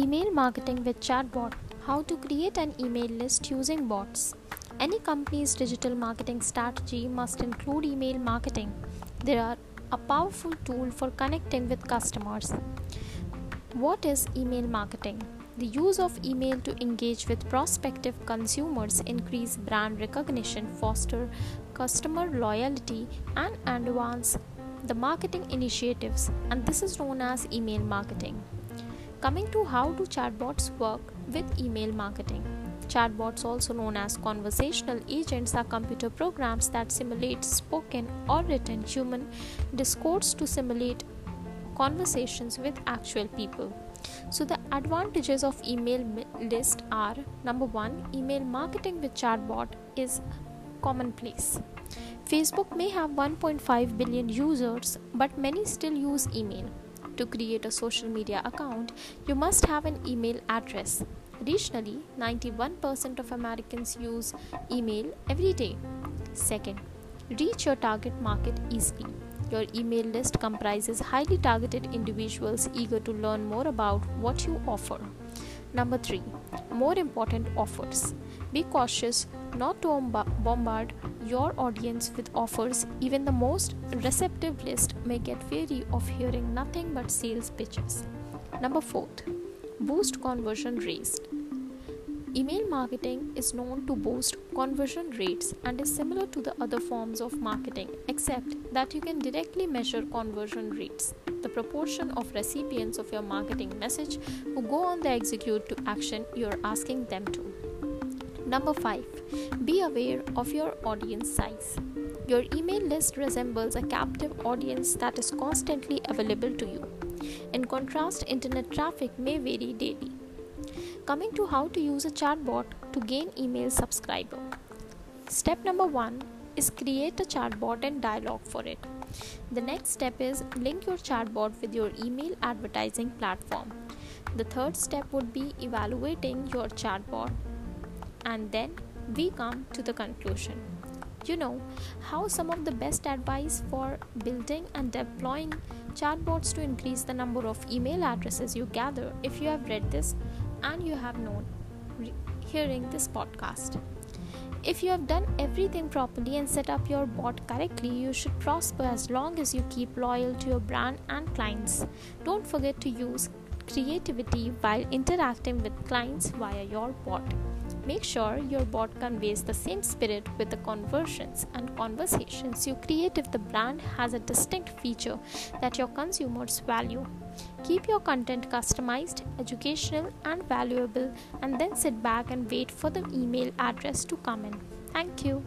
Email marketing with chatbot. How to create an email list using bots. Any company's digital marketing strategy must include email marketing. They are a powerful tool for connecting with customers. What is email marketing? The use of email to engage with prospective consumers increase brand recognition, foster customer loyalty and advance the marketing initiatives and this is known as email marketing. Coming to how do chatbots work with email marketing. Chatbots, also known as conversational agents, are computer programs that simulate spoken or written human discourse to simulate conversations with actual people. So, the advantages of email list are number one, email marketing with chatbot is commonplace. Facebook may have 1.5 billion users, but many still use email. To create a social media account, you must have an email address. Additionally, 91% of Americans use email every day. Second, reach your target market easily. Your email list comprises highly targeted individuals eager to learn more about what you offer. Number 3. More important offers. Be cautious not to bombard your audience with offers. Even the most receptive list may get weary of hearing nothing but sales pitches. Number 4. Boost conversion rates. Email marketing is known to boost conversion rates and is similar to the other forms of marketing, except that you can directly measure conversion rates, the proportion of recipients of your marketing message who go on the execute to action you're asking them to. Number 5. Be aware of your audience size. Your email list resembles a captive audience that is constantly available to you. In contrast, internet traffic may vary daily. Coming to how to use a chatbot to gain email subscriber. Step number 1 is create a chatbot and dialogue for it. The next step is link your chatbot with your email advertising platform. The third step would be evaluating your chatbot and then we come to the conclusion. You know how some of the best advice for building and deploying chatbots to increase the number of email addresses you gather if you have read this and you have known re- hearing this podcast. If you have done everything properly and set up your bot correctly, you should prosper as long as you keep loyal to your brand and clients. Don't forget to use creativity while interacting with clients via your bot. Make sure your bot conveys the same spirit with the conversions and conversations you create if the brand has a distinct feature that your consumers value. Keep your content customized, educational, and valuable, and then sit back and wait for the email address to come in. Thank you.